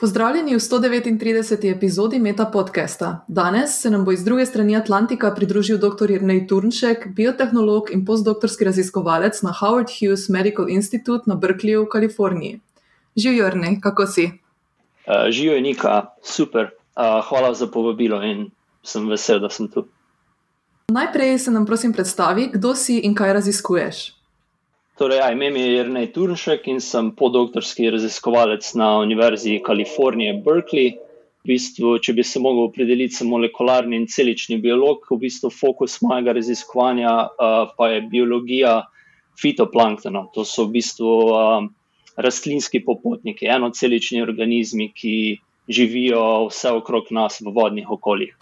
Pozdravljeni v 139. epizodi Meta podcasta. Danes se nam bo iz druge strani Atlantika pridružil dr. Jrnej Turnšek, biotehnolog in postdoktorski raziskovalec na Howard Hughes Medical Institute na Berkeleyju v Kaliforniji. Živijo, Jrnej, kako si? Uh, Živijo, Nika, super. Uh, hvala za povabilo in sem vesel, da sem tu. Najprej se nam prosim predstavi, kdo si in kaj raziskuješ. Torej, ja, ime mi je Jrnej Turnšek in sem podoktorski raziskovalec na Univerzi Kalifornije Berkeley. V bistvu, če bi se lahko opredelil kot molekularni in celični biolog, v bistvu fokus mojega raziskovanja uh, pa je biologija fitoplanktona. To so v bistvu uh, rastlinski popotniki, enocelični organizmi, ki živijo vse okrog nas v vodnih okoljih.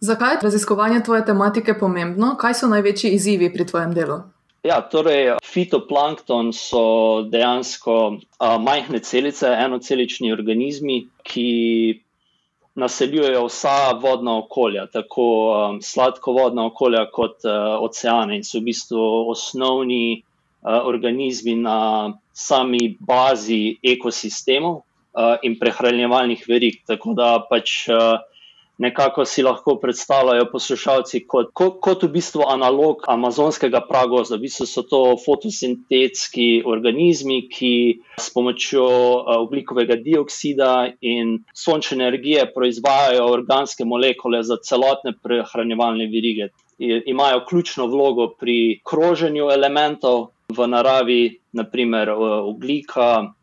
Zakaj je raziskovanje tvoje tematike pomembno? Kaj so največji izzivi pri tvojem delu? Ja, torej, fitoplankton so dejansko a, majhne celice, enocelični organizmi, ki naseljujejo vsa vodna okolja, tako a, sladkovodna okolja kot a, oceane in so v bistvu osnovni a, organizmi na sami bazi ekosistemov a, in prehranjevalnih verig. Tako da pač. A, nekako si lahko predstavljajo poslušalci kot, kot, kot v bistvu analog amazonskega pragozda. V bistvu so to fotosintetski organizmi, ki s pomočjo oglikovega dioksida in sončne energije proizvajajo organske molekule za celotne prehranjevalne virige. Imajo ključno vlogo pri kroženju elementov v naravi, naprimer oglika,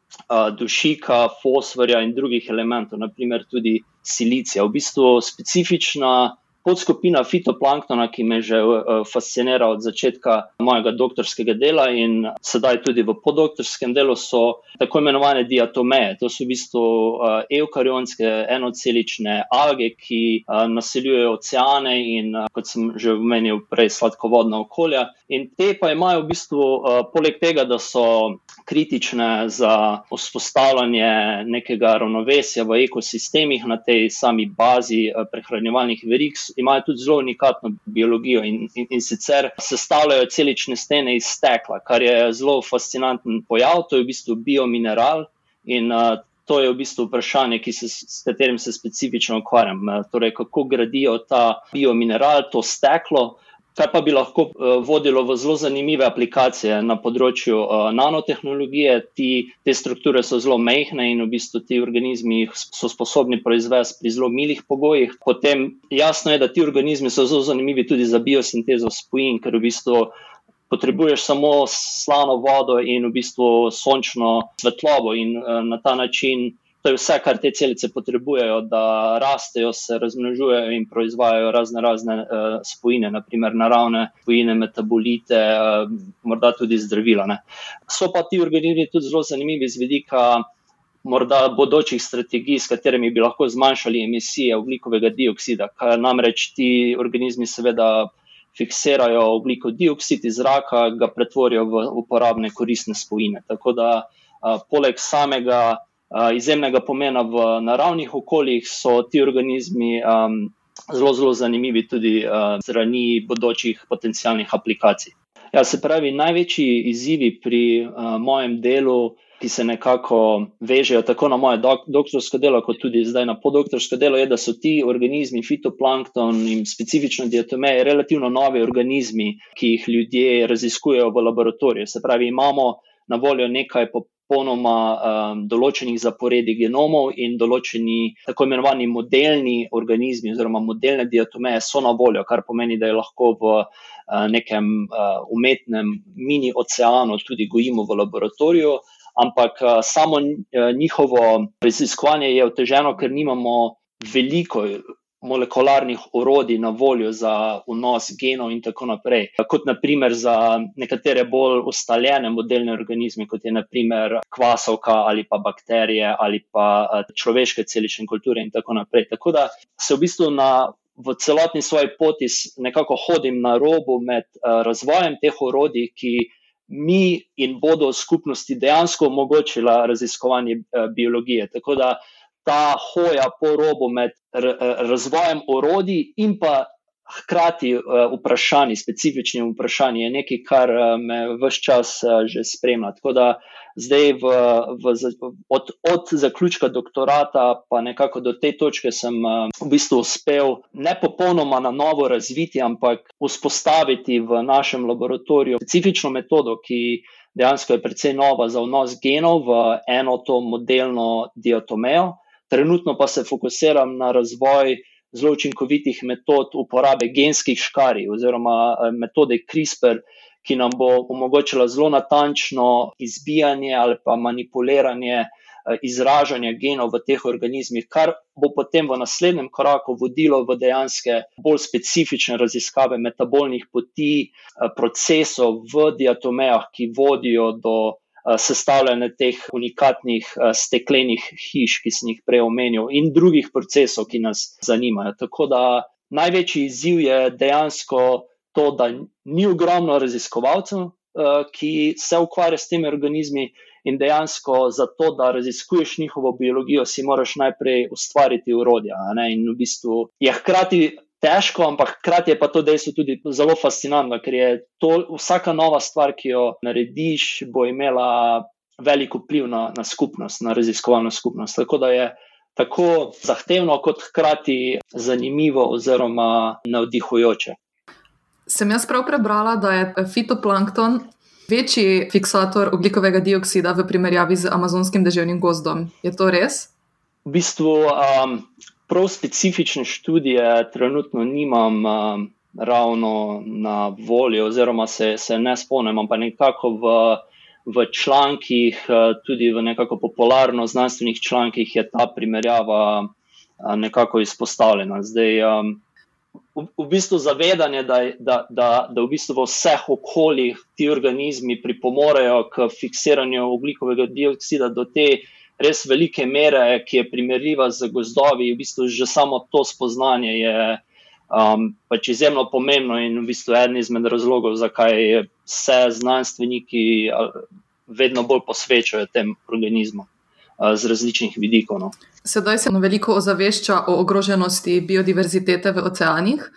dušika, fosforja in drugih elementov, naprimer tudi silicija. V bistvu specifična podskupina fitoplanktona, ki me že uh, fascinira od začetka mojega doktorskega dela in sedaj tudi v podoktorskem delu, so tako imenovane diatomeje. To so v bistvu eukarionske enocelične alge, ki naseljujejo oceane in, kot sem že omenil, prej sladkovodna okolja. In te pa imajo v bistvu, uh, poleg tega, da so kritične za vzpostavljanje nekega ravnovesja v ekosistemih na tej sami bazi uh, prehranjevalnih verig, imajo tudi zelo unikatno biologijo in, in, in sicer sestavljajo celične stene iz stekla, kar je zelo fascinanten pojav, to je v bistvu biomineral in uh, to je v bistvu vprašanje, se, s katerim se specifično ukvarjam. Torej, kako gradijo ta biomineral, to steklo kar pa bi lahko uh, vodilo v zelo zanimive aplikacije na področju uh, nanotehnologije. Ti, te strukture so zelo mehke in v bistvu ti organizmi so sposobni proizvesti pri zelo milih pogojih. Potem jasno je, da ti organizmi so zelo zanimivi tudi za biosintezo spojin, ker v bistvu. Potrebuješ samo slano vodo in v bistvu sončno svetlobo, in uh, na ta način To je vse, kar te celice potrebujejo, da rastejo, se razmnožujejo in proizvajajo razne razne uh, spojine, naprimer naravne spojine, metabolite, uh, morda tudi zdravila. Ne. So pa ti organizmi tudi zelo zanimivi z vidika morda bodočih strategij, s katerimi bi lahko zmanjšali emisije oglikovega dioksida, ker namreč ti organizmi seveda. Fiksirajo oglikov dioksid iz zraka, ga pretvorijo v uporabne koristne spojine. Tako da, a, poleg samega izjemnega pomena v naravnih okoljih, so ti organizmi um, zelo, zelo zanimivi tudi uh, zaradi bodočih potencijalnih aplikacij. Ja, se pravi, največji izzivi pri uh, mojem delu, ki se nekako vežejo tako na moje dok doktorsko delo, kot tudi zdaj na podoktorsko delo, je, da so ti organizmi, fitoplankton in specifično diatomeje, relativno novi organizmi, ki jih ljudje raziskujejo v laboratoriju. Se pravi, imamo na voljo nekaj popolnoma um, določenih zaporedi genomov in določeni tako imenovani modelni organizmi oziroma modelne diatomeje so na voljo, kar pomeni, da je lahko v uh, nekem uh, umetnem mini oceanu tudi gojimo v laboratoriju. Ampak uh, samo njihovo raziskovanje je oteženo, ker nimamo veliko molekularnih orodij na voljo za vnos genov in tako naprej. Kot naprimer za nekatere bolj ustaljene modelne organizme, kot je naprimer kvasovka ali pa bakterije ali pa eh, človeške celične kulture in tako naprej. Tako da se v bistvu na. V celotni svoji poti nekako hodim na robu med uh, razvojem teh orodij, ki mi in bodo skupnosti dejansko omogočila raziskovanje uh, biologije. Tako da ta hoja po robu med razvojem orodij in pa hkrati uh, vprašanji, specifični vprašanji, je nekaj, kar uh, me vse čas uh, že spremlja. Tako da zdaj, v, v, od, od zaključka doktorata, pa nekako do te točke, sem v bistvu uspel ne popolnoma na novo razviti, ampak vzpostaviti v našem laboratoriju specifično metodo, ki. Dejansko je precej nova za vnos genov v eno to modelno diatomejo. Trenutno pa se fokusiram na razvoj zelo učinkovitih metod uporabe genskih škarij oziroma eh, metode CRISPR, ki nam bo omogočila zelo natančno izbijanje ali pa manipuliranje. Eh, izražanja genov v teh organizmih, kar bo potem v naslednjem koraku vodilo v dejansko bolj specifične raziskave metabolnih poti, eh, procesov v diatomejah, ki vodijo do sestavljanje teh unikatnih eh, steklenih hiš, ki sem jih prej omenil, in drugih procesov, ki nas zanimajo. Tako da največji izziv je dejansko to, da ni ogromno raziskovalcev, eh, ki se ukvarjajo s temi organizmi. In dejansko za to, da raziskuješ njihovo biologijo, si moraš najprej ustvariti urodja. In v bistvu je hkrati težko, ampak hkrati je pa to dejstvo tudi zelo fascinantno, ker je to vsaka nova stvar, ki jo narediš, bo imela veliko vpliv na, na skupnost, na raziskovalno skupnost. Tako da je tako zahtevno, kot hkrati zanimivo oziroma navdihujoče. Sem jaz prav prebrala, da je fitoplankton večji fiksator oglikovega dioksida v primerjavi z amazonskim deževnim gozdom. Je to res? V bistvu um, prav specifične študije trenutno nimam uh, ravno na voljo, oziroma se, se ne spomnim, pa nekako v, v člankih, uh, tudi v nekako popularno znanstvenih člankih, je ta primerjava uh, nekako izpostavljena. Zdaj, um, v, v bistvu zavedanje, da, da, da, da v, bistvu v vseh okoljih ti organizmi pripomorejo k fiksiranju oglikovega dioksida do te res velike mere, ki je primerljiva z gozdovi, v bistvu že samo to spoznanje je um, pač izjemno pomembno in v bistvu eden izmed razlogov, zakaj se znanstveniki vedno bolj posvečajo tem organizmom uh, z različnih vidikov. No. Sedaj se veliko ozavešča o ogroženosti biodiverzitete v oceanih.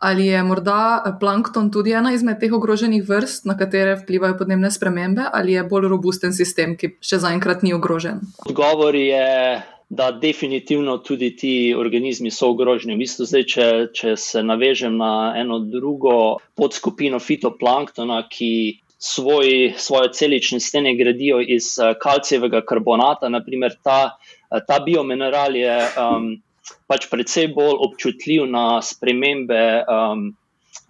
Ali je morda plankton tudi ena izmed teh ogroženih vrst, na katere vplivajo podnebne spremembe, ali je bolj robusten sistem, ki še zaenkrat ni ogrožen? Odgovor je, da definitivno tudi ti organizmi so ogroženi. V bistvu zdaj, če, če se navežem na eno drugo podskupino fitoplanktona, ki svoj, svoje celične stene gradijo iz eh, kalcijevega karbonata, naprimer ta, eh, ta biomineral je. Um, pač precej bolj občutljiv na spremembe um,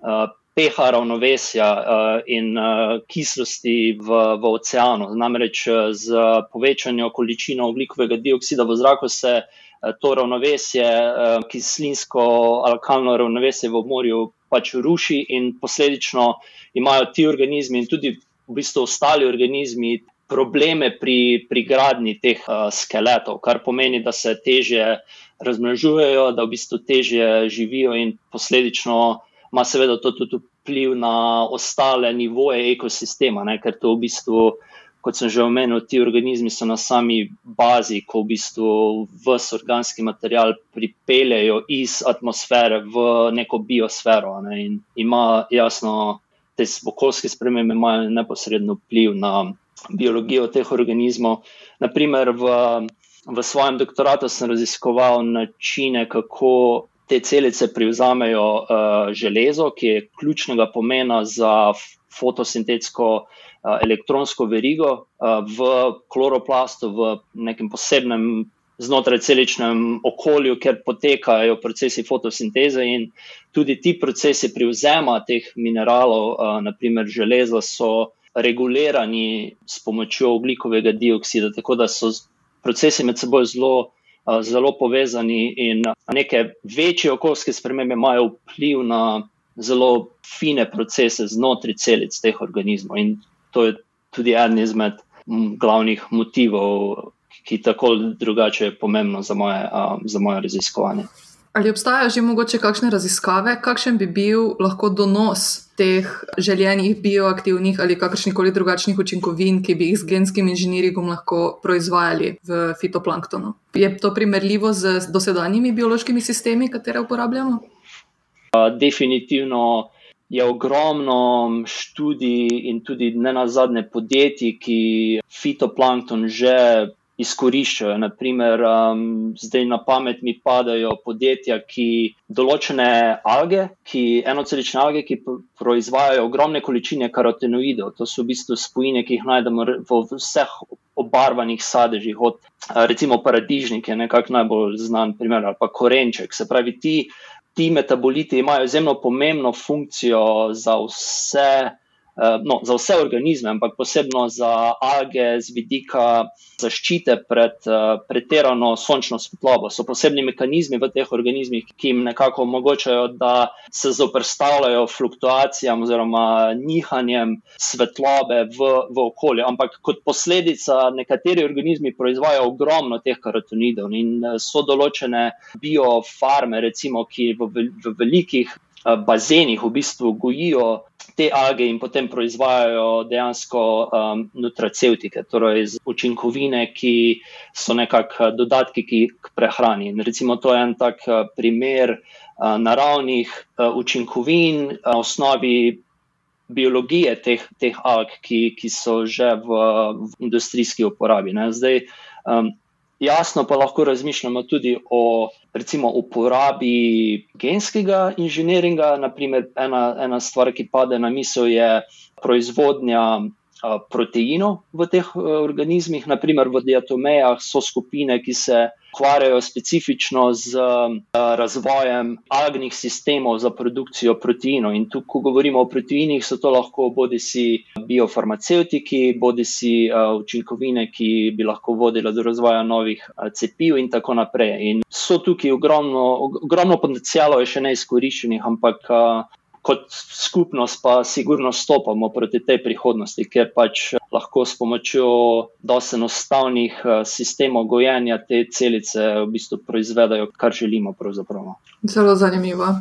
uh, pH ravnovesja uh, in uh, kislosti v, v oceanu. Namreč uh, z povečanjem količine oglikovega dioksida v zraku se uh, to ravnovesje, uh, kislinsko-alkalno ravnovesje v morju, pač ruši in posledično imajo ti organizmi in tudi v bistvu ostali organizmi. Probleme pri, pri gradni teh uh, skeletov, kar pomeni, da se teže uh, razmnožujejo, da v bistvu težje živijo, in posledično ima seveda to tudi vpliv na ostale nivoje ekosistema, ne? ker to v bistvu, kot sem že omenil, ti organizmi so na sami bazi, ko v bistvu vse organski material pripeljejo iz atmosfere v neko biosfero ne? in ima jasno. Te okoljske spremembe imajo neposredno vpliv na biologijo teh organizmov. Naprimer, v v svojem doktoratu sem raziskoval načine, kako te celice privzamejo uh, železo, ki je ključnega pomena za fotosintetsko uh, elektronsko verigo uh, v kloroplastu, v nekem posebnem znotraj celičnem okolju, kjer potekajo procesi fotosinteze in tudi ti procesi privzema teh mineralov, uh, naprimer železa, so regulirani s pomočjo oglikovega dioksida, tako da so procesi med seboj zelo, zelo povezani in neke večje okoljske spremembe imajo vpliv na zelo fine procese znotraj celic teh organizmov. In to je tudi eden izmed glavnih motivov, ki tako ali drugače je pomembno za moje, za moje raziskovanje. Ali obstajajo že mogoče kakšne raziskave, kakšen bi bil lahko donos teh željenih bioaktivnih ali kakršnih koli drugačnih učinkovin, ki bi jih z genskim inženirjem lahko proizvajali v fitoplanktonu? Je to primerljivo z dosedanjimi biološkimi sistemi, katere uporabljamo? definitivno je ogromno študij in tudi ne nazadnje podjetij, ki fitoplankton že izkoriščajo. Naprimer, um, zdaj na pamet mi padajo podjetja, ki določene alge, ki enocelične alge, ki proizvajajo ogromne količine karotenoidov. To so v bistvu spojine, ki jih najdemo v vseh obarvanih sadežih, od recimo paradižnike, nekako najbolj znan primer, ali pa korenček. Se pravi, ti, ti metaboliti imajo izjemno pomembno funkcijo za vse. Eh, no, za vse organizme, ampak posebno za alge z vidika zaščite pred uh, pretirano sončno svetlobo. So posebni mehanizmi v teh organizmih, ki jim nekako omogočajo, da se zoprstavljajo fluktuacijam oziroma nihanjem svetlobe v, v okolju. Ampak kot posledica, nekateri organizmi proizvajajo ogromno teh karotinidov in eh, so določene biofarme, recimo, ki v, v velikih bazenih v bistvu gojijo te alge in potem proizvajajo dejansko um, nutraceutike, torej učinkovine, ki so nekako dodatki k prehrani. In recimo, to je en tak uh, primer uh, naravnih uh, učinkovin na osnovi. Biologije teh, teh alg, ki, ki so že v, v industrijski uporabi. Zdaj, um, Jasno pa lahko razmišljamo tudi o recimo, uporabi genskega inženiringa. Naprimer, ena, ena stvar, ki pade na misel, je proizvodnja proteinov v teh organizmih. Naprimer, v diatomejah so skupine, ki se ukvarjajo specifično z razvojem algnih sistemov za produkcijo proteinov. In tu, ko govorimo o proteinih, so to lahko bodi si biofarmaceutiki, bodi si učinkovine, ki bi lahko vodile do razvoja novih cepiv in tako naprej. In so tukaj ogromno, ogromno potencijalov, še neizkoriščenih, ampak kot skupnost pa sigurno stopamo proti tej prihodnosti, ker pač lahko s pomočjo dosti enostavnih eh, sistemov gojenja te celice v bistvu proizvedajo, kar želimo. Zelo zanimivo.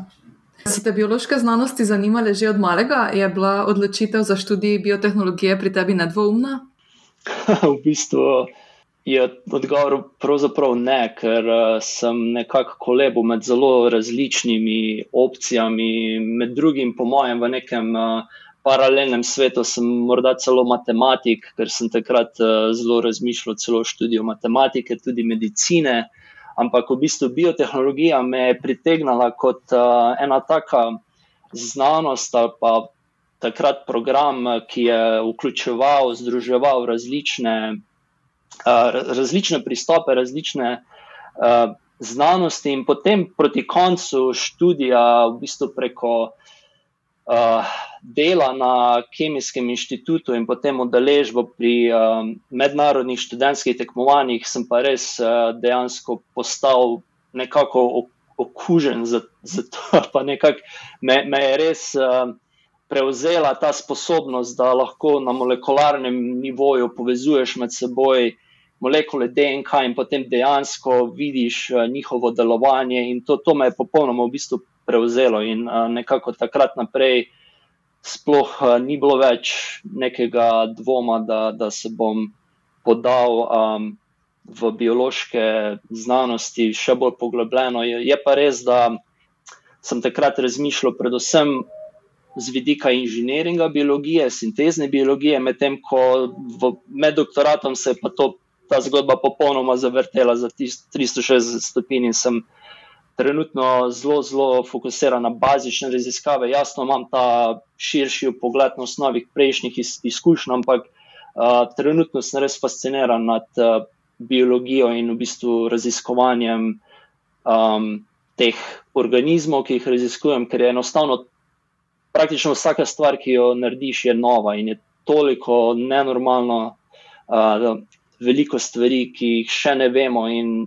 So te biološke znanosti zanimale že od malega? Je bila odločitev za študij biotehnologije pri tebi nedvoumna? v bistvu je odgovor pravzaprav ne, ker uh, sem nekako kolebo med zelo različnimi opcijami, med drugim, po mojem, v nekem uh, paralelnem svetu, sem morda celo matematik, ker sem takrat uh, zelo razmišljal celo o študiju matematike, tudi medicine. Ampak v bistvu biotehnologija me je pritegnila kot ena taka znanost ali pa takrat program, ki je vključeval, združeval različne različne pristope, različne uh, znanosti, in potem proti koncu študija, v bistvu preko uh, dela na Kemijskem inštitutu in potem udeležbo pri uh, mednarodnih študentskih tekmovanjih, sem pa res uh, dejansko postal nekako okužen za, za to, pa nekako me, me je res. Uh, Prevzela ta sposobnost, da lahko na molekularnem nivoju povezuješ med seboj molekule DNK in potem dejansko vidiš uh, njihovo delovanje. In to, to me je popolnoma v bistvu prevzelo, in uh, nekako takrat naprej sploh uh, ni bilo več nekega dvoma, da, da se bom podal um, v biološke znanosti še bolj poglobljeno. Je, je pa res, da sem takrat razmišljal predvsem. Z vidika inženiringa, biologije, sintezne biologije, medtem ko v, med doktoratom se je pa to ta zgodba popolnoma zavrtela za 360 stopinj in sem trenutno zelo, zelo fokusiran na bazične raziskave. Jasno, imam ta širši pogled na osnovi prejšnjih iz, izkušenj, ampak uh, trenutno sem res fasciniran nad uh, biologijo in v bistvu raziskovanjem um, teh organizmov, ki jih raziskujem, ker je enostavno. Praktično vsaka stvar, ki jo narediš, je nova in je toliko nenormalno, uh, veliko stvari, ki jih še ne vemo, in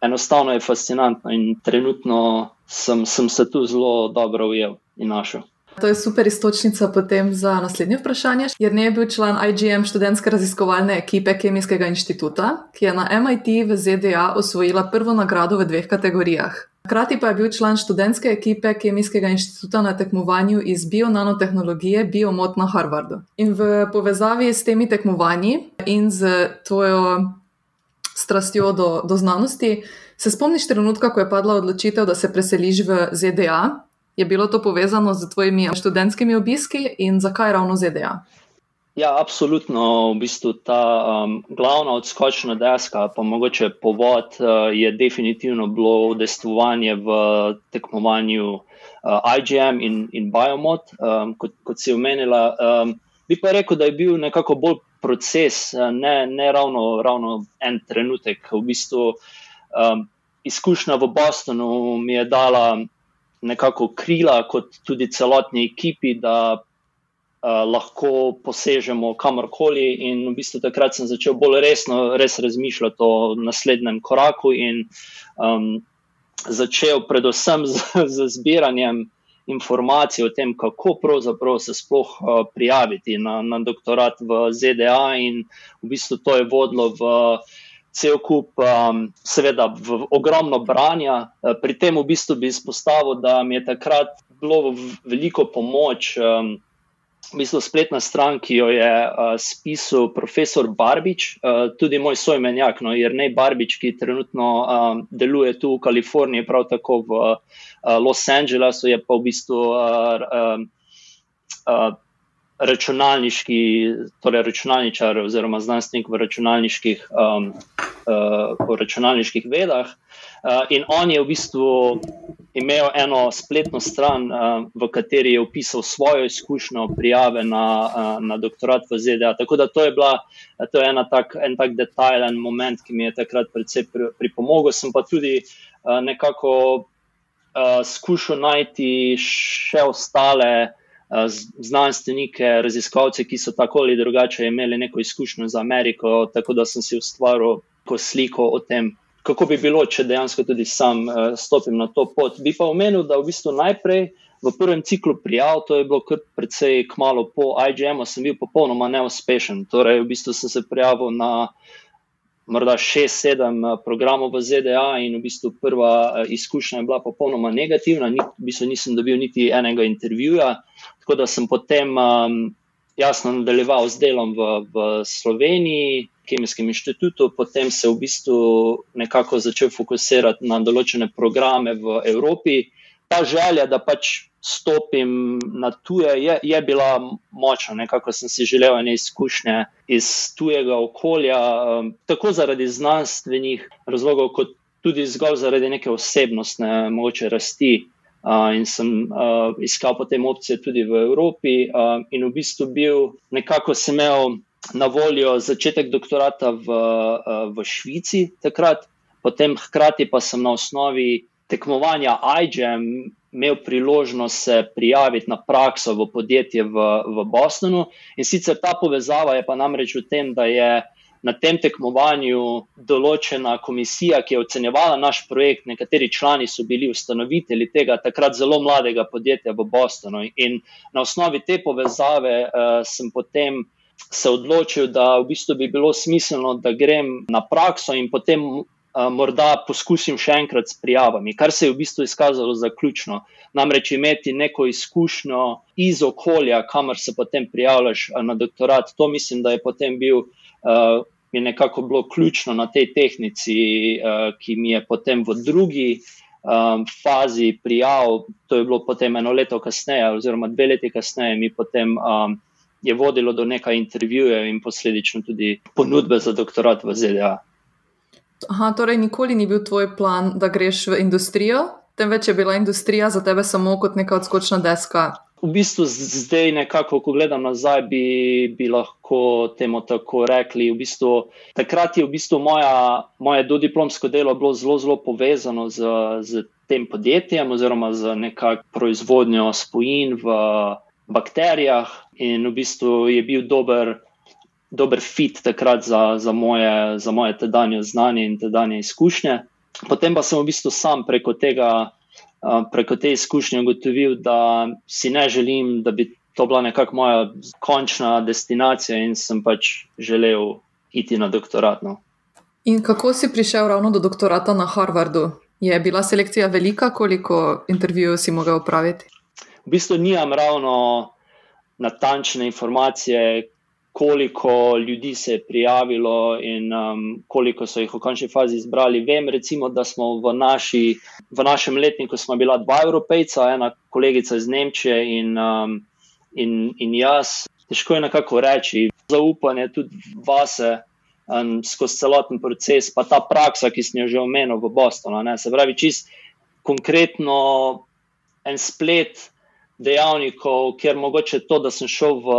enostavno je fascinantno. In trenutno sem, sem se tu zelo dobro ujel in našel. To je super istočnica potem za naslednje vprašanje. Jer ne je bil član IGM študentske raziskovalne ekipe Kemijskega inštituta, ki je na MIT v ZDA osvojila prvo nagrado v dveh kategorijah. Hkrati pa je bil član študentske ekipe Kemijskega inštituta na tekmovanju iz bionanotehnologije Biomot na Harvardu. In v povezavi s temi tekmovanji in z tvojo strastjo do, do znanosti, se spomniš trenutka, ko je padla odločitev, da se preseliš v ZDA Je bilo to povezano z tvojimi študentskimi obiski in zakaj ravno ZDA? Ja, absolutno. V bistvu ta um, glavna odskočna deska, pa mogoče povod, uh, je definitivno bilo udestovanje v tekmovanju uh, IGM in, in Biomod, um, kot, kot si omenila. Um, bi pa rekel, da je bil nekako bolj proces, uh, ne, ne ravno, ravno en trenutek. V bistvu um, izkušnja v Bostonu mi je dala nekako krila, kot tudi celotni ekipi, da lahko posežemo kamorkoli. In v bistvu takrat sem začel bolj resno res razmišljati o naslednjem koraku in um, začel predvsem z, z zbiranjem. Informacije o tem, kako pravzaprav se sploh uh, prijaviti na, na doktorat v ZDA, in v bistvu to je vodilo v cel kup, um, seveda, v ogromno branja. Pri tem v bistvu bi izpostavil, da mi je takrat bilo veliko pomoč um, v bistvu spletna stran, ki jo je uh, spisal profesor Barbič, uh, tudi moj sojmenjak, no, jer ne Barbič, ki trenutno um, deluje tu v Kaliforniji, prav tako v uh, Los Angelesu, je pa v bistvu. Uh, uh, Računalniški, torej računalničar, oziroma znanstvenik v računalniških, um, uh, v računalniških vedah. Uh, in on je v bistvu imel eno spletno stran, uh, v kateri je opisal svojo izkušnjo prijave na, uh, na doktorat v ZDA. Tako da to je, bila, to je tak, en tak detajlen moment, ki mi je takrat predvsej pripomogel. Sem pa tudi uh, nekako uh, skušal najti še ostale. Znanstvenike, raziskovalce, ki so tako ali drugače imeli neko izkušnjo z Ameriko, tako da sem si ustvaril sliko o tem, kako bi bilo, če dejansko tudi sam uh, stopim na to pot. Bi pa omenil, da v bistvu najprej v prvem ciklu prijav, to je bilo kar precej kmalo po IGM-u, sem bil popolnoma neuspešen. Torej, v bistvu sem se prijavil na morda 6-7 eh, programov v ZDA in v bistvu prva uh, izkušnja je bila popolnoma negativna, Ni, v bistvu nisem dobil niti enega intervjuja, tako da sem potem um, jasno nadaljeval z delom v, v Sloveniji. Kemijskem inštitutu, potem se v bistvu nekako začel fokusirati na določene programe v Evropi. Ta želja, da pač stopim na tuje, je, je bila močna. Nekako sem si želel ene izkušnje iz tujega okolja, um, tako zaradi znanstvenih razlogov, kot tudi zgolj zaradi neke osebnostne moče rasti. Uh, in sem uh, iskal potem opcije tudi v Evropi, uh, in v bistvu bil nekako sem imel na voljo začetek doktorata v, eh, v Švici takrat, potem hkrati pa sem na osnovi tekmovanja IGM imel priložnost se prijaviti na prakso v podjetje v, v Bostonu. In sicer ta povezava je pa namreč v tem, da je na tem tekmovanju določena komisija, ki je ocenjevala naš projekt, nekateri člani so bili ustanovitelji tega takrat zelo mladega podjetja v Bostonu. In na osnovi te povezave uh, sem potem se odločil, da v bistvu bi bilo smiselno, da grem na prakso in potem uh, morda poskusim še enkrat s prijavami, kar se je v bistvu izkazalo za ključno. Namreč imeti neko izkušnjo iz okolja, kamor se potem prijavljaš na doktorat. To mislim, da je potem bil. Uh, Je nekako bilo ključno na tej tehnici, uh, ki mi je potem v drugi um, fazi prijavil. To je bilo potem eno leto kasneje, oziroma dve leti kasneje, mi potem um, je vodilo do nekaj intervjujev in posledično tudi ponudbe za doktorat v ZDA. Aha, torej, nikoli ni bil tvoj plan, da greš v industrijo, temveč je bila industrija za tebe samo kot neka odskočna deska. V bistvu zdaj, nekako, ko gledam nazaj, bi, bi lahko temu tako rekli. V bistvu, takrat je v bistvu moja, moje dodiplomsko delo bilo zelo, zelo povezano z, z tem podjetjem oziroma z nekakšno proizvodnjo spojin v bakterijah, in v bistvu je bil dober, dober fit takrat za, za, moje, za moje tedanje znanje in tedanje izkušnje. Potem pa sem v bistvu sam preko tega, preko te izkušnje ugotovil, da si ne želim, da bi to bila nekakšna moja končna destinacija, in sem pač želel iti na doktorat. No. In kako si prišel ravno do doktorata na Harvardu? Je bila selekcija velika, koliko intervjujev si mogel opraviti? V bistvu nimam ravno natančne informacije, koliko ljudi se je prijavilo in um, koliko so jih v končni fazi izbrali. Vem, recimo, da smo v, naši, v našem letniku bila dva evropejca, ena kolegica iz Nemčije in, um, in, in jaz. Težko je nekako reči, zaupanje tudi vase. Um, skozi celoten proces, pa ta praksa, ki sem jo že omenil v Bostonu. Ne, se pravi, čist konkretno en splet dejavnikov, ker mogoče to, da sem šel v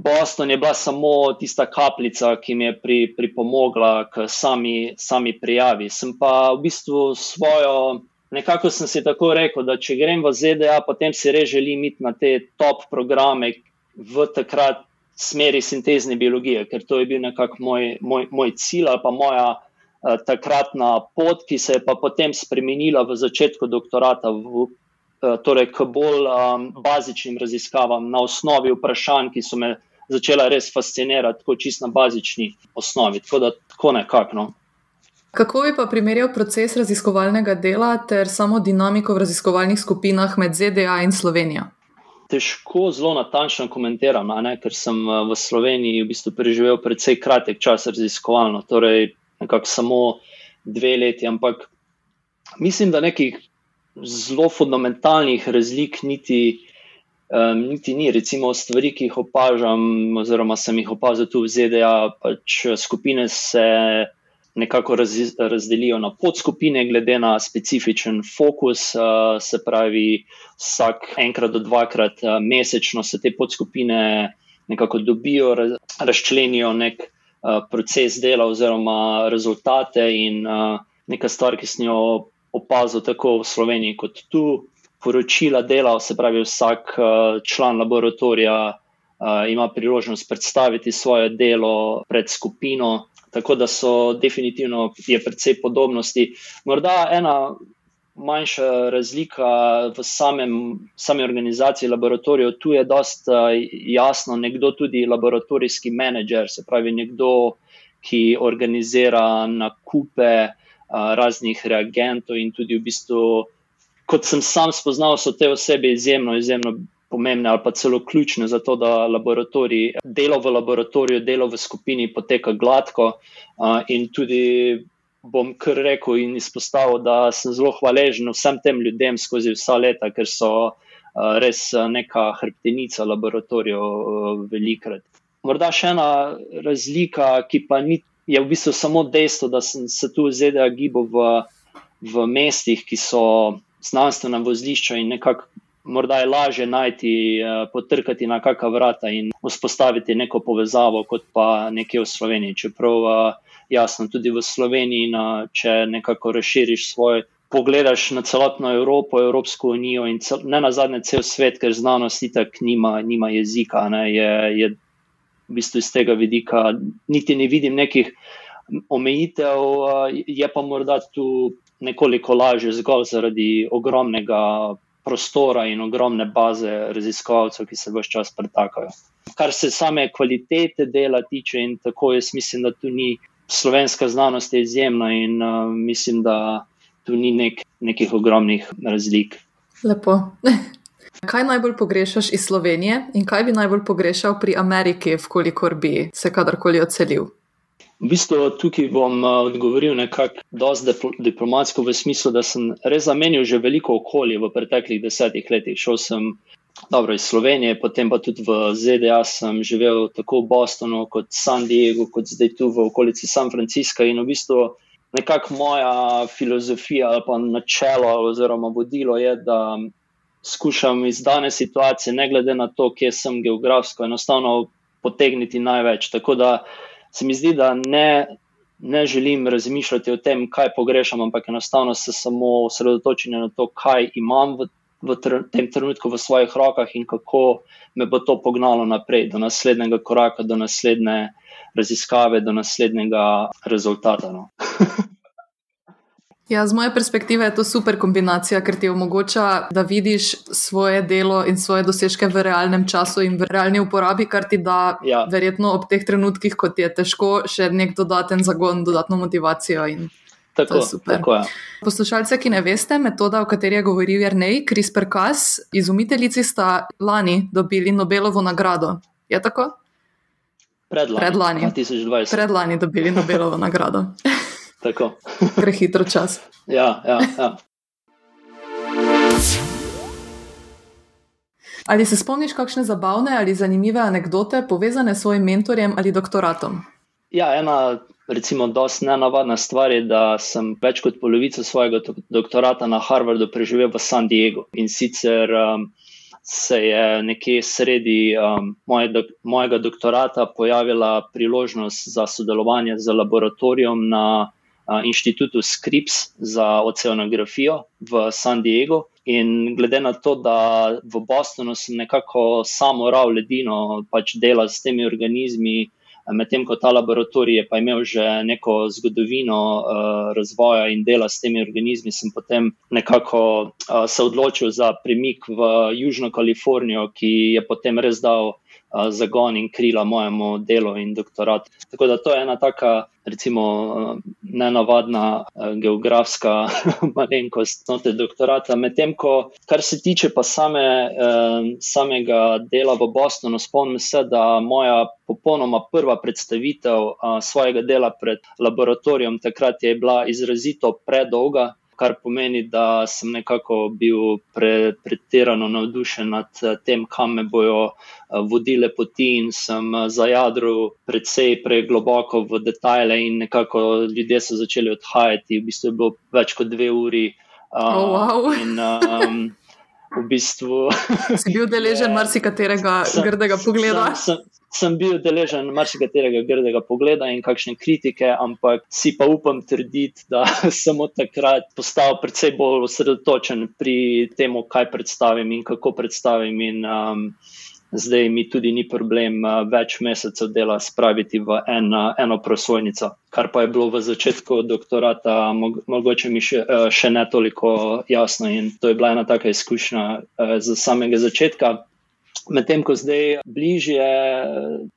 Boston je bila samo tista kapljica, ki mi je pri, pripomogla k sami, sami prijavi. Sem pa v bistvu svojo, nekako sem si tako rekel, da če grem v ZDA, potem si res želim iti na te top programe v takrat smeri sintezne biologije, ker to je bil nekako moj, moj, moj cilj ali pa moja uh, takratna pot, ki se je pa potem spremenila v začetku doktorata v, torej k bolj um, bazičnim raziskavam na osnovi vprašanj, ki so me začela res fascinirati, tako čisto na bazični osnovi. Tako da tako nekako. No. Kako bi pa primerjal proces raziskovalnega dela ter samo dinamiko v raziskovalnih skupinah med ZDA in Slovenijo? Težko zelo natančno komentiram, ne, ker sem eh, v Sloveniji v bistvu preživel precej kratek čas raziskovalno, torej nekako samo dve leti. Ampak mislim, da nekih zelo fundamentalnih razlik niti um, niti ni. Recimo stvari, ki jih opažam, oziroma sem jih opazil tu v ZDA, pač skupine se nekako raz, razdelijo na podskupine, glede na specifičen fokus. Uh, se pravi, vsak enkrat do dvakrat uh, mesečno se te podskupine nekako dobijo, raz, razčlenijo nek uh, proces dela oziroma rezultate in uh, nekaj stvar, ki sem jo opazil tako v Sloveniji kot tu poročila dela, se pravi, vsak uh, član laboratorija uh, ima priložnost predstaviti svoje delo pred skupino. Tako da so definitivno je precej podobnosti. Morda ena manjša razlika v samem, sami organizaciji laboratorijev, tu je dosta jasno, nekdo tudi laboratorijski menedžer, se pravi, nekdo, ki organizira nakupe raznih reagentov in tudi v bistvu kot sem sam spoznal, so te osebe izjemno, izjemno pomembne ali pa celo ključne za to, da laboratorij, delo v laboratoriju, delo v skupini poteka gladko. In tudi bom kar rekel in izpostavil, da sem zelo hvaležen vsem tem ljudem skozi vsa leta, ker so res neka hrbtenica laboratorijev velikrat. Morda še ena razlika, ki pa ni, je v bistvu samo dejstvo, da sem se tu v ZDA gibal v, v mestih, ki so znanstvena vozlišča in nekako morda je lažje najti, uh, potrkati na kakšna vrata in vzpostaviti neko povezavo, kot pa nekje v Sloveniji. Čeprav uh, jasno, tudi v Sloveniji, na, če nekako razširiš svoj. Pogledaš na celotno Evropo, Evropsko unijo in cel, ne na zadnje cel svet, ker znanost itak nima, nima jezika. Ne, je, je v bistvu iz tega vidika, niti ne vidim nekih omejitev, je pa morda tu nekoliko lažje, zgolj zaradi ogromnega prostora in ogromne baze raziskovalcev, ki se vse čas pretakajo. Kar se same kvalitete dela tiče, in tako jaz mislim, da tu ni slovenska znanost izjemna, in uh, mislim, da tu ni nek, nekih ogromnih razlik. Lepo. Kaj najbolj pogrešaš iz Slovenije in kaj bi najbolj pogrešal pri Ameriki, vkolikor bi se kadarkoli odselil? V bistvu tukaj bom uh, odgovoril nekako dosti diplomatsko, v smislu, da sem res zamenil že veliko okolje v preteklih desetih letih. Šel sem dobro iz Slovenije, potem pa tudi v ZDA sem živel tako v Bostonu, kot San Diego, kot zdaj tu v okolici San Francisca. In v bistvu nekako moja filozofija ali pa načelo oziroma vodilo je, da skušam iz dane situacije, ne glede na to, kje sem geografsko, enostavno potegniti največ. Tako da se mi zdi, da ne, ne želim razmišljati o tem, kaj pogrešam, ampak enostavno se samo osredotočim na to, kaj imam v, v tr tem trenutku v svojih rokah in kako me bo to pognalo naprej, do naslednjega koraka, do naslednje raziskave, do naslednjega rezultata. No. Ja, z moje perspektive je to super kombinacija, ker ti omogoča, da vidiš svoje delo in svoje dosežke v realnem času in v realni uporabi, kar ti da ja. verjetno ob teh trenutkih, ko ti je težko, še nek dodaten zagon, dodatno motivacijo. Tako, tako je. Poslušalce, ki ne veste, metoda, o kateri je govoril Jrnej, CRISPR-Cas, izumiteljici sta lani dobili Nobelovo nagrado. Je tako? Predlani. Predlani. 2020. Predlani dobili Nobelovo nagrado. Tako. Prehitro čas. Ja, ja, ja. Ali se spomniš kakšne zabavne ali zanimive anekdote povezane s svojim mentorjem ali doktoratom? Ja, ena, recimo, dosti nenavadna stvar je, da sem več kot polovico svojega dok- doktorata na Harvardu preživel v San Diegu. In sicer um, se je nekje sredi um, moje dok mojega doktorata pojavila priložnost za sodelovanje z laboratorijem na inštitutu Scripps za oceanografijo v San Diegu. In glede na to, da v Bostonu sem nekako samo oral ledino, pač delal s temi organizmi, medtem ko ta laboratorij je pa imel že neko zgodovino uh, razvoja in dela s temi organizmi, sem potem nekako uh, se odločil za premik v Južno Kalifornijo, ki je potem res dal zagon in krila mojemu delu in doktoratu. Tako da to je ena taka, recimo, uh, nenavadna uh, geografska malenkost note doktorata. Medtem ko, kar se tiče pa same, uh, samega dela v Bostonu, spomnim se, da moja popolnoma prva predstavitev uh, svojega dela pred laboratorijem takrat je bila izrazito predolga. Kar pomeni, da sem nekako bil pre, pretirano navdušen nad tem, kam me bojo vodile poti, in sem zajadril precej pregloboko v detajle, in nekako ljudje so začeli odhajati. V bistvu je bilo več kot dve uri. Oh, wow. in, um, v bistvu, si bil deležen marsikaterega sem, grdega pogleda. Sem, sem, sem bil deležen marsikaterega grdega pogleda in kakšne kritike, ampak si pa upam trditi, da sem od takrat postal precej bolj osredotočen pri tem, kaj predstavim in kako predstavim. In, um, zdaj mi tudi ni problem uh, več mesecev dela spraviti v en, uh, eno prosojnico. Kar pa je bilo v začetku doktorata, mog, mogoče mi še, uh, še ne toliko jasno, in to je bila ena taka izkušnja za samega začetka. Medtem ko zdaj bližje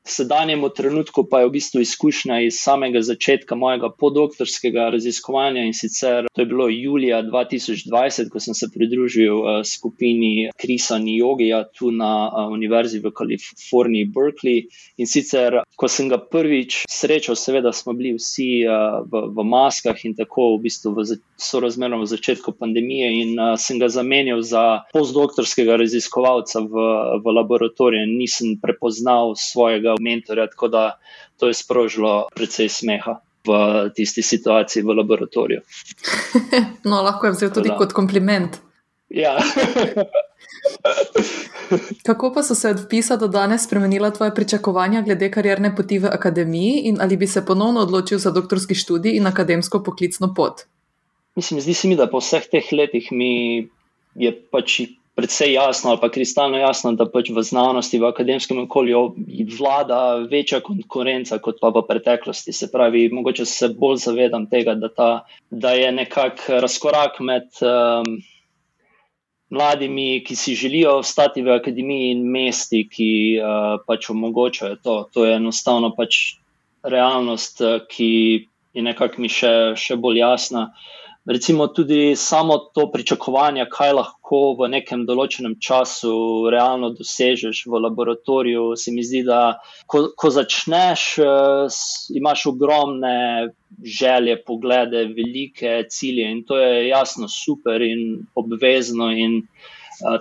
sedanjemu trenutku, pa je v bistvu izkušnja iz samega začetka mojega podoktorskega raziskovanja in sicer to je bilo julija 2020, ko sem se pridružil uh, skupini Krisa Nijogija tu na uh, Univerzi v Kaliforniji, Berkeley. In sicer, ko sem ga prvič srečal, seveda smo bili vsi uh, v, v maskah in tako v bistvu v sorazmerno v začetku pandemije in sem ga zamenjal za postdoktorskega raziskovalca v, v laboratoriju in nisem prepoznal svojega mentorja, tako da to je sprožilo precej smeha v tisti situaciji v laboratoriju. no, lahko je vzel tudi da. kot kompliment. Ja. Kako pa so se od vpisa do danes spremenila tvoje pričakovanja glede karierne poti v akademiji in ali bi se ponovno odločil za doktorski študij in akademsko poklicno pot? Mislim, zdi se mi, da po vseh teh letih mi je pač predvsej jasno ali pa kristalno jasno, da pač v znanosti, v akademskem okolju vlada večja konkurenca kot pa v preteklosti. Se pravi, mogoče se bolj zavedam tega, da, ta, da je nekak razkorak med um, mladimi, ki si želijo ostati v akademiji in mesti, ki uh, pač omogočajo to. To je enostavno pač realnost, ki je nekako mi še, še bolj jasna. Uh, recimo tudi samo to pričakovanje, kaj lahko v nekem določenem času realno dosežeš v laboratoriju, se mi zdi, da ko, ko začneš, uh, imaš ogromne želje, poglede, velike cilje in to je jasno super in obvezno. In,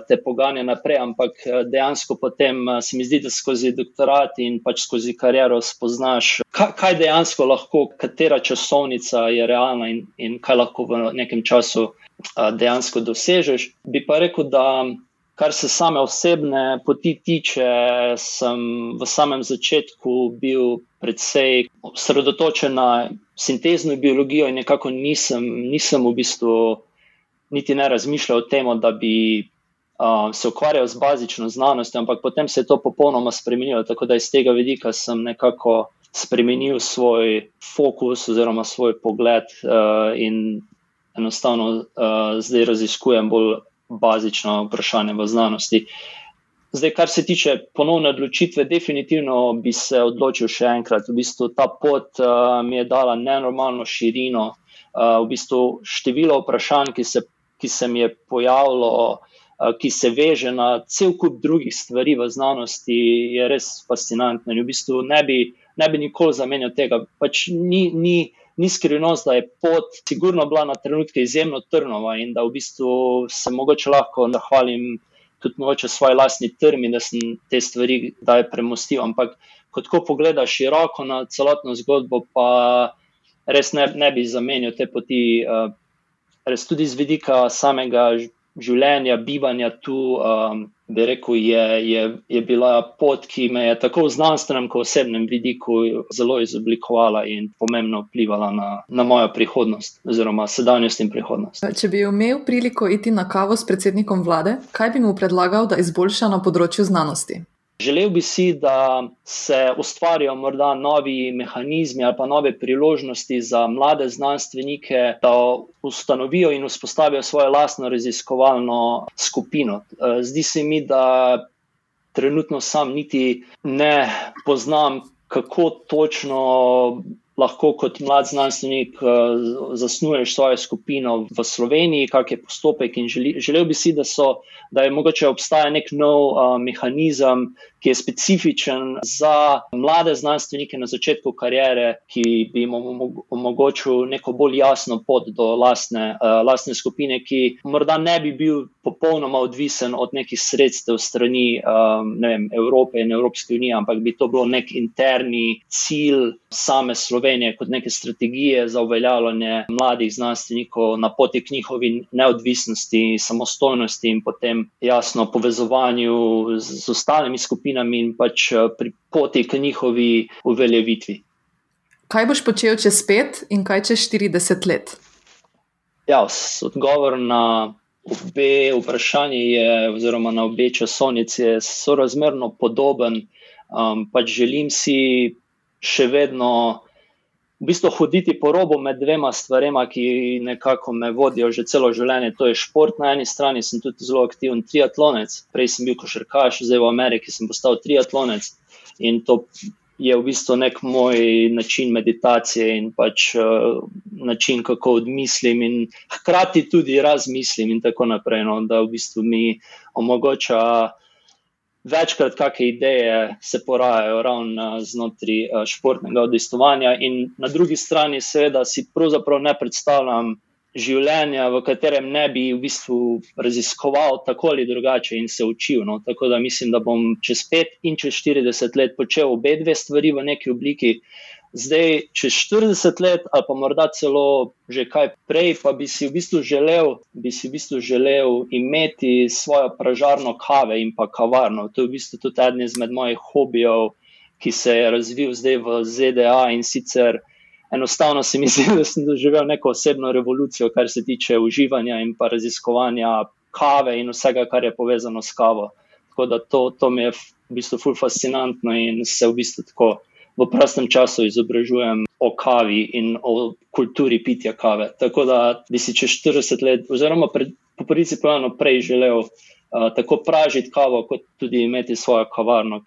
te poganja naprej, ampak dejansko potem se mi zdi, da skozi doktorat in pač skozi kariero spoznaš, kaj dejansko lahko, katera časovnica je realna in, in kaj lahko v nekem času dejansko dosežeš. Bi pa rekel, da kar se same osebne poti tiče, sem v samem začetku bil predvsej osredotočen na sintezno biologijo in nekako nisem, nisem v bistvu. Niti ne razmišljal o tem, da bi uh, se ukvarjal z bazično znanostjo, ampak potem se je to popolnoma spremenilo. Tako da iz tega vidika sem nekako spremenil svoj fokus oziroma svoj pogled uh, in enostavno uh, zdaj raziskujem bolj bazično vprašanje v znanosti. Zdaj, kar se tiče ponovne odločitve, definitivno bi se odločil še enkrat. V bistvu ta pot uh, mi je dala nenormalno širino, uh, v bistvu število vprašanj, ki se, ki se mi je pojavilo, uh, ki se veže na cel kup drugih stvari v znanosti, je res fascinantno. V bistvu ne bi ne bi nikoli zamenjal tega. Pač ni, ni, ni skrivnost, da je pot sigurno bila na trenutke izjemno trnova in da v bistvu se mogoče lahko zahvalim tudi mogoče svoje lastni trmi, da sem te stvari daj premostil. Ampak, ko tako pogledaš široko na celotno zgodbo, pa res ne, ne bi zamenjal te poti, uh, res tudi z vidika samega življenja, bivanja tu, um, bi rekel, je, je, je bila pot, ki me je tako v znanstvenem, kot osebnem vidiku zelo izoblikovala in pomembno vplivala na, na mojo prihodnost, oziroma sedanjost in prihodnost. Če bi imel priliko iti na kavo s predsednikom vlade, kaj bi mu predlagal, da izboljša na področju znanosti? Želel bi si, da se ustvarijo morda novi mehanizmi ali pa nove priložnosti za mlade znanstvenike, da ustanovijo in vzpostavijo svojo lastno raziskovalno skupino. Zdi se mi, da trenutno sam niti ne poznam, kako točno lahko kot mlad znanstvenik uh, zasnuješ svojo skupino v Sloveniji, kak je postopek. Želi, želel bi si, da, so, da je mogoče obstaja nek nov uh, mehanizem, ki je specifičen za mlade znanstvenike na začetku karijere, ki bi jim omogočil neko bolj jasno pot do lastne, uh, lastne skupine, ki morda ne bi bil popolnoma odvisen od nekih sredstev strani um, ne vem, Evrope in Evropske unije, ampak bi to bilo nek interni cilj same Slovenije, kot neke strategije za uveljavljanje mladih znanstvenikov na poti k njihovi neodvisnosti, samostojnosti in potem jasno povezovanju z, z ostalimi skupinami in pač eh, pri poti k njihovi uveljavitvi. Kaj boš počel čez pet in kaj čez 40 let? Ja, odgovor na obe vprašanji je, oziroma na obe časovnici, je sorazmerno podoben. Um, pač želim si še vedno v bistvu hoditi po robu med dvema stvarema, ki nekako me vodijo že celo življenje. To je šport na eni strani, sem tudi zelo aktiven triatlonec, prej sem bil košarkaš, zdaj v Ameriki sem postal triatlonec in to. Je v bistvu nek moj način meditacije in pač uh, način, kako odmislim, in hkrati tudi razmislim, in tako naprej. No, da v bistvu mi omogoča večkrat kakšne ideje se porajajo ravno znotraj eh, športnega odistovanja, in na drugi strani, seveda, si pravzaprav ne predstavljam življenja, v katerem ne bi v bistvu raziskoval tako ali drugače in se učil. No. Tako da mislim, da bom čez 5 in čez 40 let počel obe dve stvari v neki obliki. Zdaj, čez 40 let, ali pa morda celo že kaj prej, pa bi si v bistvu želel, bi si v bistvu želel imeti svojo pražarno kave in pa kavarno. To je v bistvu tudi eden izmed mojih hobijev, ki se je razvil zdaj v ZDA in sicer enostavno se mi zdi, da sem doživel neko osebno revolucijo, kar se tiče uživanja in pa raziskovanja kave in vsega, kar je povezano s kavo. Tako da to, to mi je v bistvu ful fascinantno in se v bistvu tako v prostem času izobražujem o kavi in o kulturi pitja kave. Tako da bi si čez 40 let, oziroma pred, po prvici povedano, prej želel tako pražiti kavo, kot tudi imeti svojo kavarno,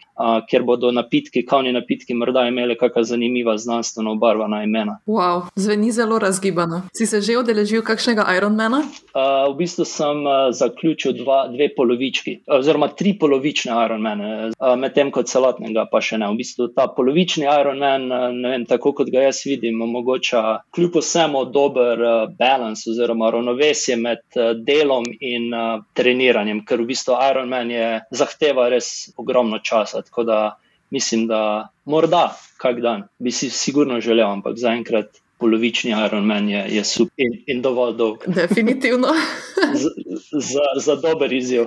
kjer bodo napitki, kavni napitki, morda imeli kakšna zanimiva znanstveno obarvana imena. Wow, zveni zelo razgibano. Si se že odeležil kakšnega Ironmana? Uh, v bistvu sem zaključil dva, dve polovički, oziroma tri polovične Ironmane, medtem ko celotnega pa še ne. V bistvu ta polovični Ironman, ne vem, tako kot ga jaz vidim, omogoča kljub vsemu dober balans oziroma ravnovesje med delom in treniranjem ker v bistvu Ironman je zahteva res ogromno časa. Tako da mislim, da morda kak dan bi si sigurno želel, ampak zaenkrat polovični Ironman je, je super in, in dovolj dolg. Definitivno. za, za, za dober izjiv.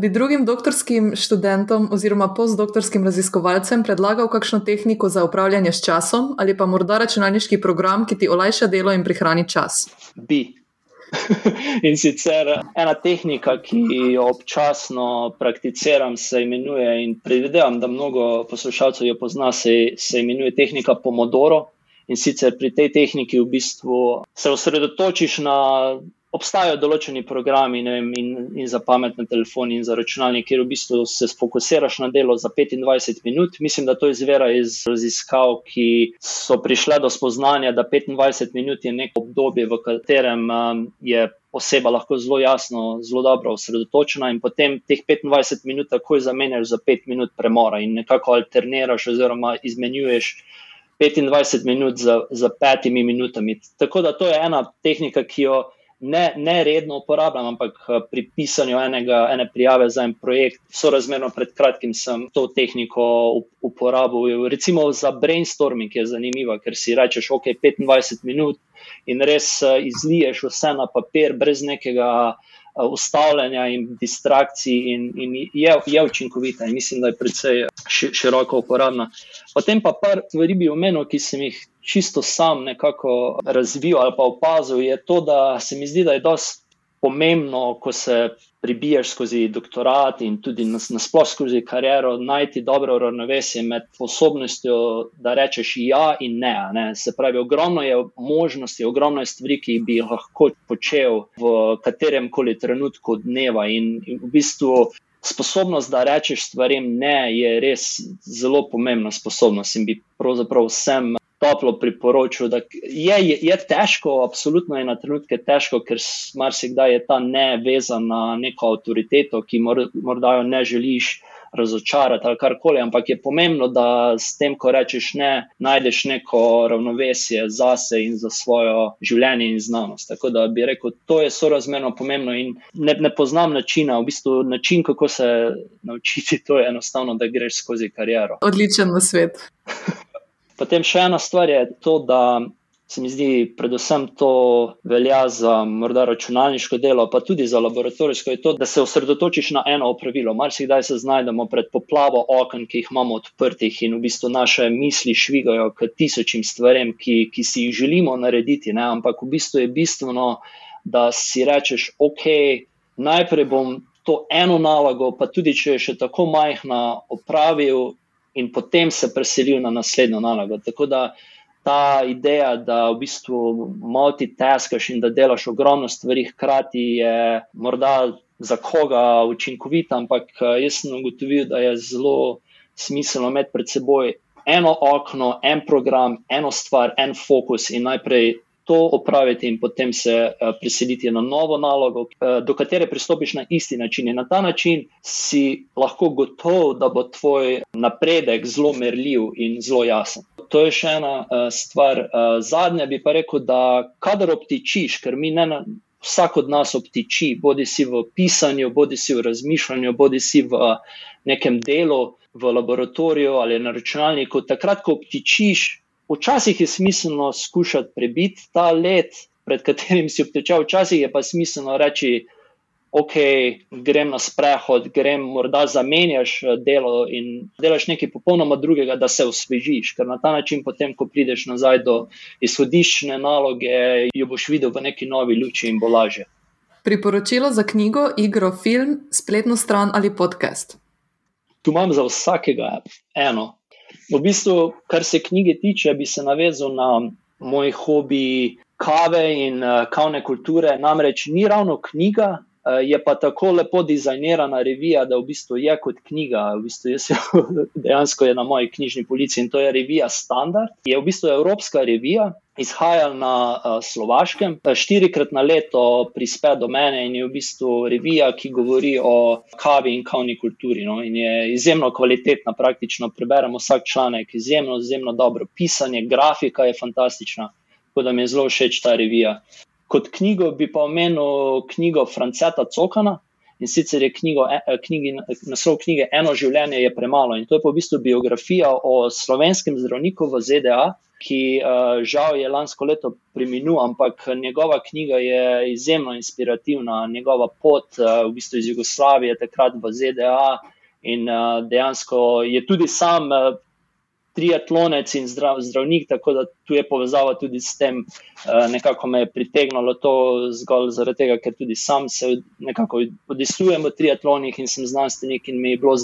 Bi drugim doktorskim študentom oziroma postdoktorskim raziskovalcem predlagal kakšno tehniko za upravljanje s časom ali pa morda računalniški program, ki ti olajša delo in prihrani čas? Bi. in sicer ena tehnika, ki jo občasno prakticiram, se imenuje, in predvidevam, da mnogo poslušalcev jo pozna, se, se imenuje tehnika Pomodoro. In sicer pri tej tehniki v bistvu se osredotočiš na obstajajo določeni programi vem, in, in za pametne telefone in za računalnike, kjer v bistvu se fokusiraš na delo za 25 minut. Mislim, da to izvira iz raziskav, ki so prišle do spoznanja, da 25 minut je neko obdobje, v katerem um, je. Oseba lahko zelo jasno, zelo dobro osredotočena, in potem teh 25 minut takoj zamenjaš za 5 minut premora, in nekako alterniraš, oziroma izmenjuješ 25 minut za, za 5 minutami. Tako da to je ena tehnika, ki jo ne, ne redno uporabljam, ampak eh, pri pisanju enega, ene prijave za en projekt, sorazmerno pred kratkim sem to tehniko uporabil. Recimo za brainstorming je zanimiva, ker si rečeš, ok, 25 minut in res eh, izliješ vse na papir, brez nekega. Eh, ustavljanja in distrakcij, in, in je, je učinkovita, in mislim, da je precej široko uporabna. Potem pa par stvari bi omenil, ki sem jih čisto sam nekako razvil ali pa opazil, je to, da se mi zdi, da je dosti pomembno, ko se pribiješ skozi doktorat in tudi nasplošno skozi kariero, najti dobro ravnovesje med sposobnostjo, da rečeš ja in ne, ne. Se pravi, ogromno je možnosti, ogromno je stvari, ki bi jih lahko počel v katerem koli trenutku dneva in, in v bistvu. Sposobnost, da rečeš stvarem ne, je res zelo pomembna sposobnost in bi pravzaprav vsem toplo priporočil. Je, je, je težko, absolutno je na trenutke težko, ker marsikdaj je ta ne vezan na neko avtoriteto, ki mor, morda jo ne želiš razočarati ali karkoli. Ampak je pomembno, da s tem, ko rečeš ne, najdeš neko ravnovesje zase in za svojo življenje in znanost. Tako da bi rekel, to je sorazmerno pomembno in ne, ne poznam načina, v bistvu način, kako se naučiti, to je enostavno, da greš skozi kariero. Odličen na svet. Potem še ena stvar je to, da se mi zdi, predvsem to velja za morda računalniško delo, pa tudi za laboratorijsko, to, da se osredotočiš na eno opravilo. Marsikdaj se znajdemo pred poplavo okn, ki jih imamo odprtih in v bistvu naše misli švigajo k tisočim stvarem, ki, ki si jih želimo narediti. Ne? Ampak v bistvu je bistveno, da si rečeš, ok, najprej bom. To eno nalogo, pa tudi če je še tako majhna, opravil, in potem se preselil na naslednjo nalogo. Tako da ta ideja, da v bistvu multitaskaš in da delaš ogromno stvari hkrati, je morda za koga učinkovita, ampak eh, jaz sem ugotovil, da je zelo smiselno imeti pred seboj eno okno, en program, eno stvar, en fokus in najprej to opraviti in potem se uh, preseliti na novo nalogo, uh, do katere pristopiš na isti način. In na ta način si lahko gotov, da bo tvoj napredek zelo merljiv in zelo jasen. To je še ena uh, stvar. Zadnja bi pa rekel, da kadar obtičiš, ker mi ne. Na, Vsak od nas obtiči, bodi si v pisanju, bodi si v razmišljanju, bodi si v nekem delu, v laboratoriju ali na računalniku. Takrat, ko obtičiš, včasih je smiselno skušati prebiti ta let, pred katerim si obtečal, včasih je pa smiselno reči, ok, grem na sprehod, grem morda zamenjaš eh, delo in delaš nekaj popolnoma drugega, da se osvežiš, ker na ta način potem, ko prideš nazaj do izhodiščne naloge, jo boš videl v neki novi luči in bo lažje. Priporočilo za knjigo, igro, film, spletno stran ali podcast? Tu imam za vsakega eno, V bistvu, kar se knjige tiče, bi se navezal na moj hobi kave in uh, kavne kulture. Namreč ni ravno knjiga, je pa tako lepo dizajnirana revija, da v bistvu je kot knjiga. V bistvu je dejansko je na moji knjižni polici in to je revija Standard. Je v bistvu evropska revija, izhajal na uh, Slovaškem, štirikrat na leto prispe do mene in je v bistvu revija, ki govori o kavi in kavni kulturi. No? In je izjemno kvalitetna, praktično preberemo vsak članek, izjemno, izjemno dobro pisanje, grafika je fantastična, tako da mi je zelo všeč ta revija. Kot knjigo bi pa omenil knjigo Franceta Cokana. In sicer je knjigo, e, knjigi, naslov knjige Eno življenje je premalo. In to je pa v bistvu biografija o slovenskem zdravniku v ZDA, ki uh, žal je lansko leto preminul, ampak njegova knjiga je izjemno inspirativna, njegova pot v bistvu iz Jugoslavije, takrat v ZDA in dejansko je tudi sam. Triatlonec in zdrav, zdravnik, tako da tu je povezava tudi s tem, uh, nekako me je pritegnilo to zgolj zaradi tega, ker tudi sam se nekako odisujem v triatlonih in sem znanstvenik in mi je bilo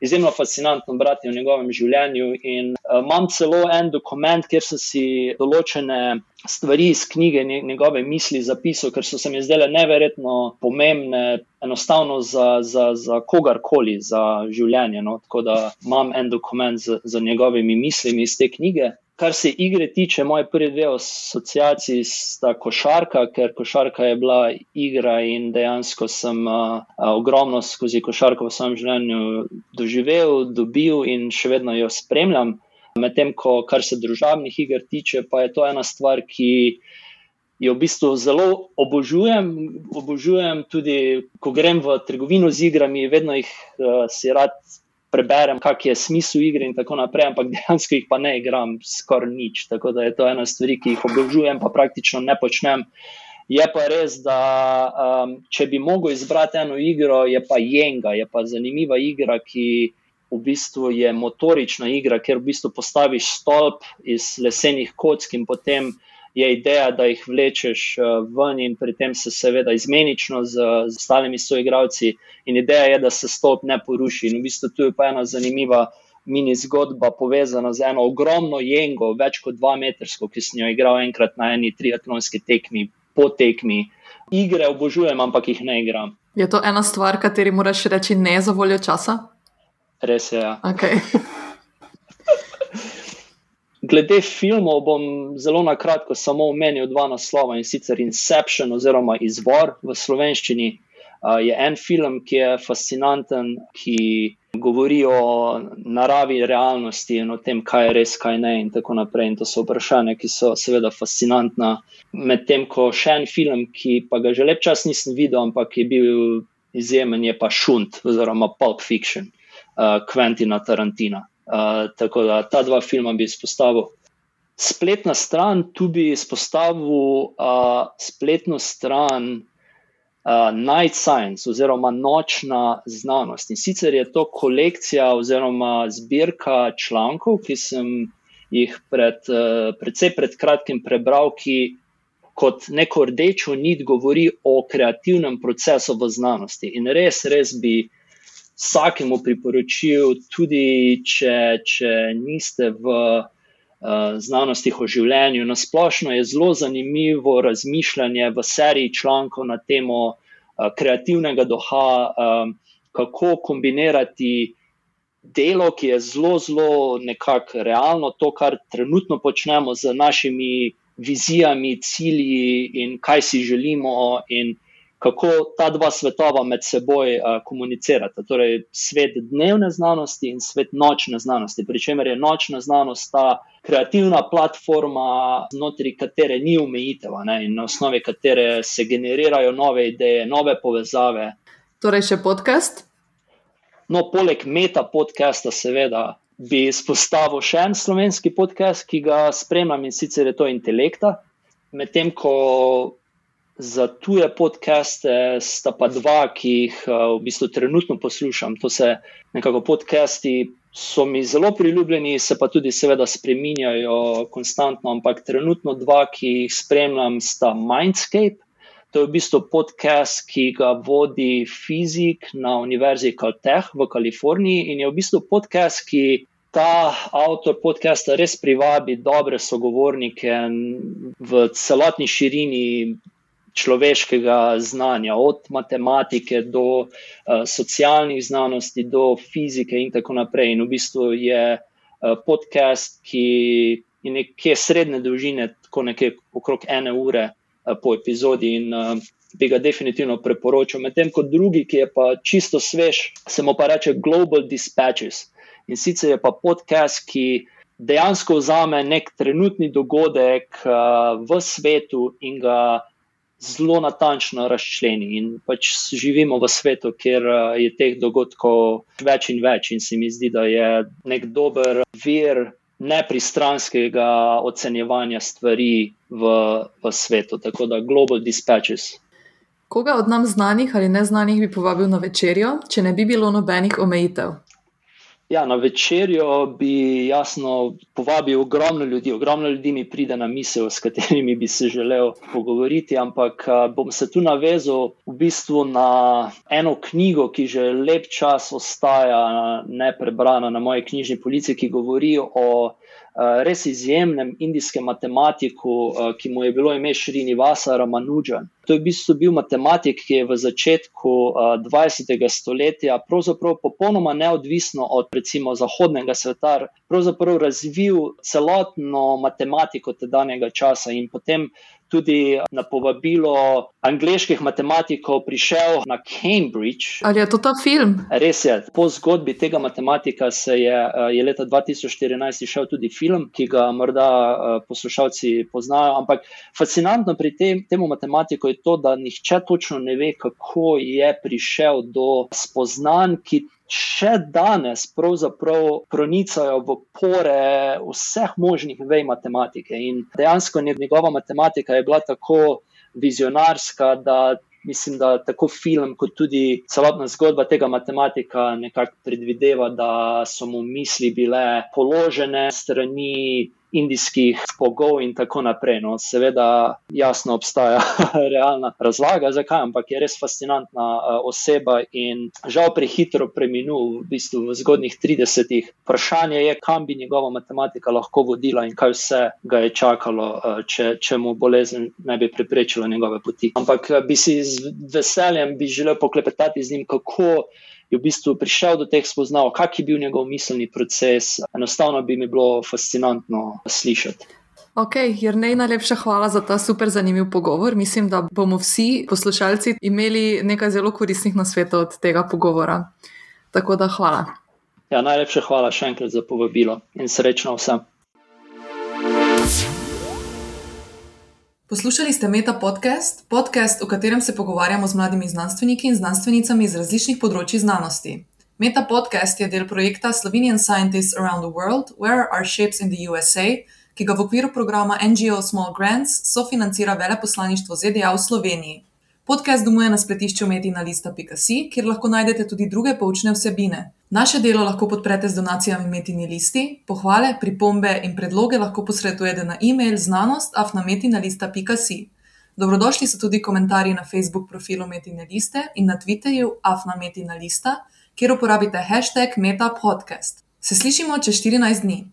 izjemno fascinantno brati o njegovem življenju. In uh, imam celo en dokument, kjer so si določene stvari iz knjige, njegove misli, zapisal, ker so se mi zdele neverjetno pomembne, enostavno za, za, za kogarkoli, za življenje. No? Tako da imam en dokument z, z njegovimi mislimi iz te knjige. Kar se igre tiče, moje prve dve asociacije sta košarka, ker košarka je bila igra in dejansko sem uh, ogromno skozi košarko v svojem življenju doživel, dobil in še vedno jo spremljam. Medtem ko, kar se družabnih iger tiče, pa je to ena stvar, ki jo v bistvu zelo obožujem. Obožujem tudi, ko grem v trgovino z igrami, vedno jih uh, si rad preberem, kak je smisel igre in tako naprej, ampak dejansko jih pa ne igram skoraj nič. Tako da je to ena stvar, ki jih obožujem, pa praktično ne počnem. Je pa res, da um, če bi mogel izbrati eno igro, je pa Jenga, je pa zanimiva igra, ki v bistvu je motorična igra, ker v bistvu postaviš stolp iz lesenih kock in potem je ideja, da jih vlečeš eh, ven in pri tem se seveda izmenično z, z ostalimi soigravci in ideja je, da se stolp ne poruši. In v bistvu tu je pa ena zanimiva mini zgodba povezana z eno ogromno jengo, več kot dva metrsko, ki sem jo igral enkrat na eni triatlonski tekmi, po tekmi. Igre obožujem, ampak jih ne igram. Je to ena stvar, kateri moraš reči ne za voljo časa? Res je. Ja. Okay. Glede filmov bom zelo na kratko samo omenil dva naslova in sicer Inception oziroma Izvor v slovenščini. Uh, je en film, ki je fascinanten, ki govori o naravi realnosti in o tem, kaj je res, kaj ne, in tako naprej. In to so vprašanja, ki so seveda fascinantna. Medtem ko še en film, ki pa ga že lep čas nisem videl, ampak je bil izjemen, je pa Šunt oziroma Pulp Fiction uh, Quentina Tarantina. Uh, tako da ta dva filma bi izpostavil. Spletna stran, tu bi izpostavil uh, spletno stran uh, Night Science oziroma Nočna znanost. In sicer je to kolekcija oziroma zbirka člankov, ki sem jih pred, uh, predvsej pred kratkim prebral, ki kot neko rdečo nit govori o kreativnem procesu v znanosti. In res, res bi vsakemu priporočil, tudi če, če niste v uh, znanostih o življenju. Na splošno je zelo zanimivo razmišljanje v seriji člankov na temo uh, kreativnega duha, um, kako kombinirati. Delo, ki je zelo, zelo nekako realno, to, kar trenutno počnemo z našimi vizijami, cilji in kaj si želimo, in kako ta dva svetova med seboj uh, komunicirata. Torej, svet dnevne znanosti in svet nočne znanosti. Pričemer je nočna znanost ta kreativna platforma, znotraj katere ni omejitev in na osnovi katere se generirajo nove ideje, nove povezave. Torej, še podcast? No, poleg meta podcasta, seveda. Bi izpostavil še en slovenski podcast, ki ga spremljam in sicer je to Intelekta. Medtem ko Za tuje podcaste sta pa dva, ki jih eh, v bistvu trenutno poslušam. To se nekako podcasti so mi zelo priljubljeni, se pa tudi seveda spreminjajo konstantno, ampak trenutno dva, ki jih spremljam, sta Mindscape. To je v bistvu podcast, ki ga vodi fizik na Univerzi Caltech v Kaliforniji in je v bistvu podcast, ki. Ta avtor podcasta res privabi dobre sogovornike v celotni širini človeškega znanja, od matematike do uh, socialnih znanosti, do fizike in tako naprej. In v bistvu je uh, podcast, ki je nekje srednje dolžine, tako nekje okrog ene ure uh, po epizodi. In, uh, Bi ga definitivno priporočil. Medtem ko drugi, ki je pa čisto svež, se mu pa reče Global Dispatches. In sicer je pa podcast, ki dejansko vzame nek trenutni dogodek uh, v svetu in ga zelo natančno razčleni. In pač živimo v svetu, kjer eh, je teh dogodkov več in več, in se mi zdi, da je nek dober vir nepristranskega ocenjevanja stvari v, v svetu. Tako da Global Dispatches. Koga od nam znanih ali neznanih bi povabil na večerjo, če ne bi bilo nobenih omejitev? Ja, na večerjo bi jasno povabil ogromno ljudi, ogromno ljudi mi pride na misel, s katerimi bi se želel pogovoriti, ampak bom se tu navezal v bistvu na eno knjigo, ki že lep čas ostaja neprebrana na moji knjižni polici, ki govori o res izjemnem indijskem matematiku, ki mu je bilo ime Šrinivasa Ramanujan. To je v bistvu bil matematik, ki je v začetku uh, 20. stoletja, pravzaprav popolnoma neodvisno od recimo zahodnega sveta, pravzaprav razvil celotno matematiko tedanjega časa in potem tudi na povabilo angliških matematikov prišel na Cambridge. Ali je to ta film? Res je. Po zgodbi tega matematika se je, je leta 2014 išel tudi film, ki ga morda poslušalci poznajo. Ampak fascinantno pri tem, temu matematiku je to, da nihče točno ne ve, kako je prišel do spoznanj, ki še danes pravzaprav pronicajo v pore vseh možnih vej matematike. In dejansko njegova matematika je bila tako vizionarska, da. Mislim, da tako film, kot tudi celotna zgodba tega matematika nekako predvideva, da so mu misli bile položene strani indijskih spogov in tako naprej. No, seveda, jasno obstaja realna razlaga, zakaj, ampak je res fascinantna uh, oseba in žal prehitro preminul, v bistvu v zgodnih 30-ih. Vprašanje je, kam bi njegova matematika lahko vodila in kaj vse ga je čakalo, uh, če, če mu bolezen ne bi preprečila njegove poti. Ampak uh, bi si z veseljem bi želel poklepetati z njim, kako je v bistvu prišel do teh spoznav, kak je bil njegov miselni proces. Enostavno bi mi bilo fascinantno slišati. Ok, Jrnej, najlepša hvala za ta super zanimiv pogovor. Mislim, da bomo vsi poslušalci imeli nekaj zelo koristnih nasvetov od tega pogovora. Tako da hvala. Ja, najlepša hvala še enkrat za povabilo in srečno vsem. Poslušali ste Meta podcast, podcast, v katerem se pogovarjamo z mladimi znanstveniki in znanstvenicami iz različnih področji znanosti. Meta podcast je del projekta Slovenian Scientists Around the World, Where Are Shapes in the USA, ki ga v okviru programa NGO Small Grants sofinancira veleposlaništvo ZDA v Sloveniji. Podcast domuje na spletišču metinalista.si, kjer lahko najdete tudi druge poučne vsebine. Naše delo lahko podprete z donacijami Metini listi, pohvale, pripombe in predloge lahko posredujete na e-mail znanost.afnametinalista.si. Dobrodošli so tudi komentarji na Facebook profilu Metine liste in na Twitterju afnametinalista, kjer uporabite hashtag metapodcast. Se slišimo čez 14 dni.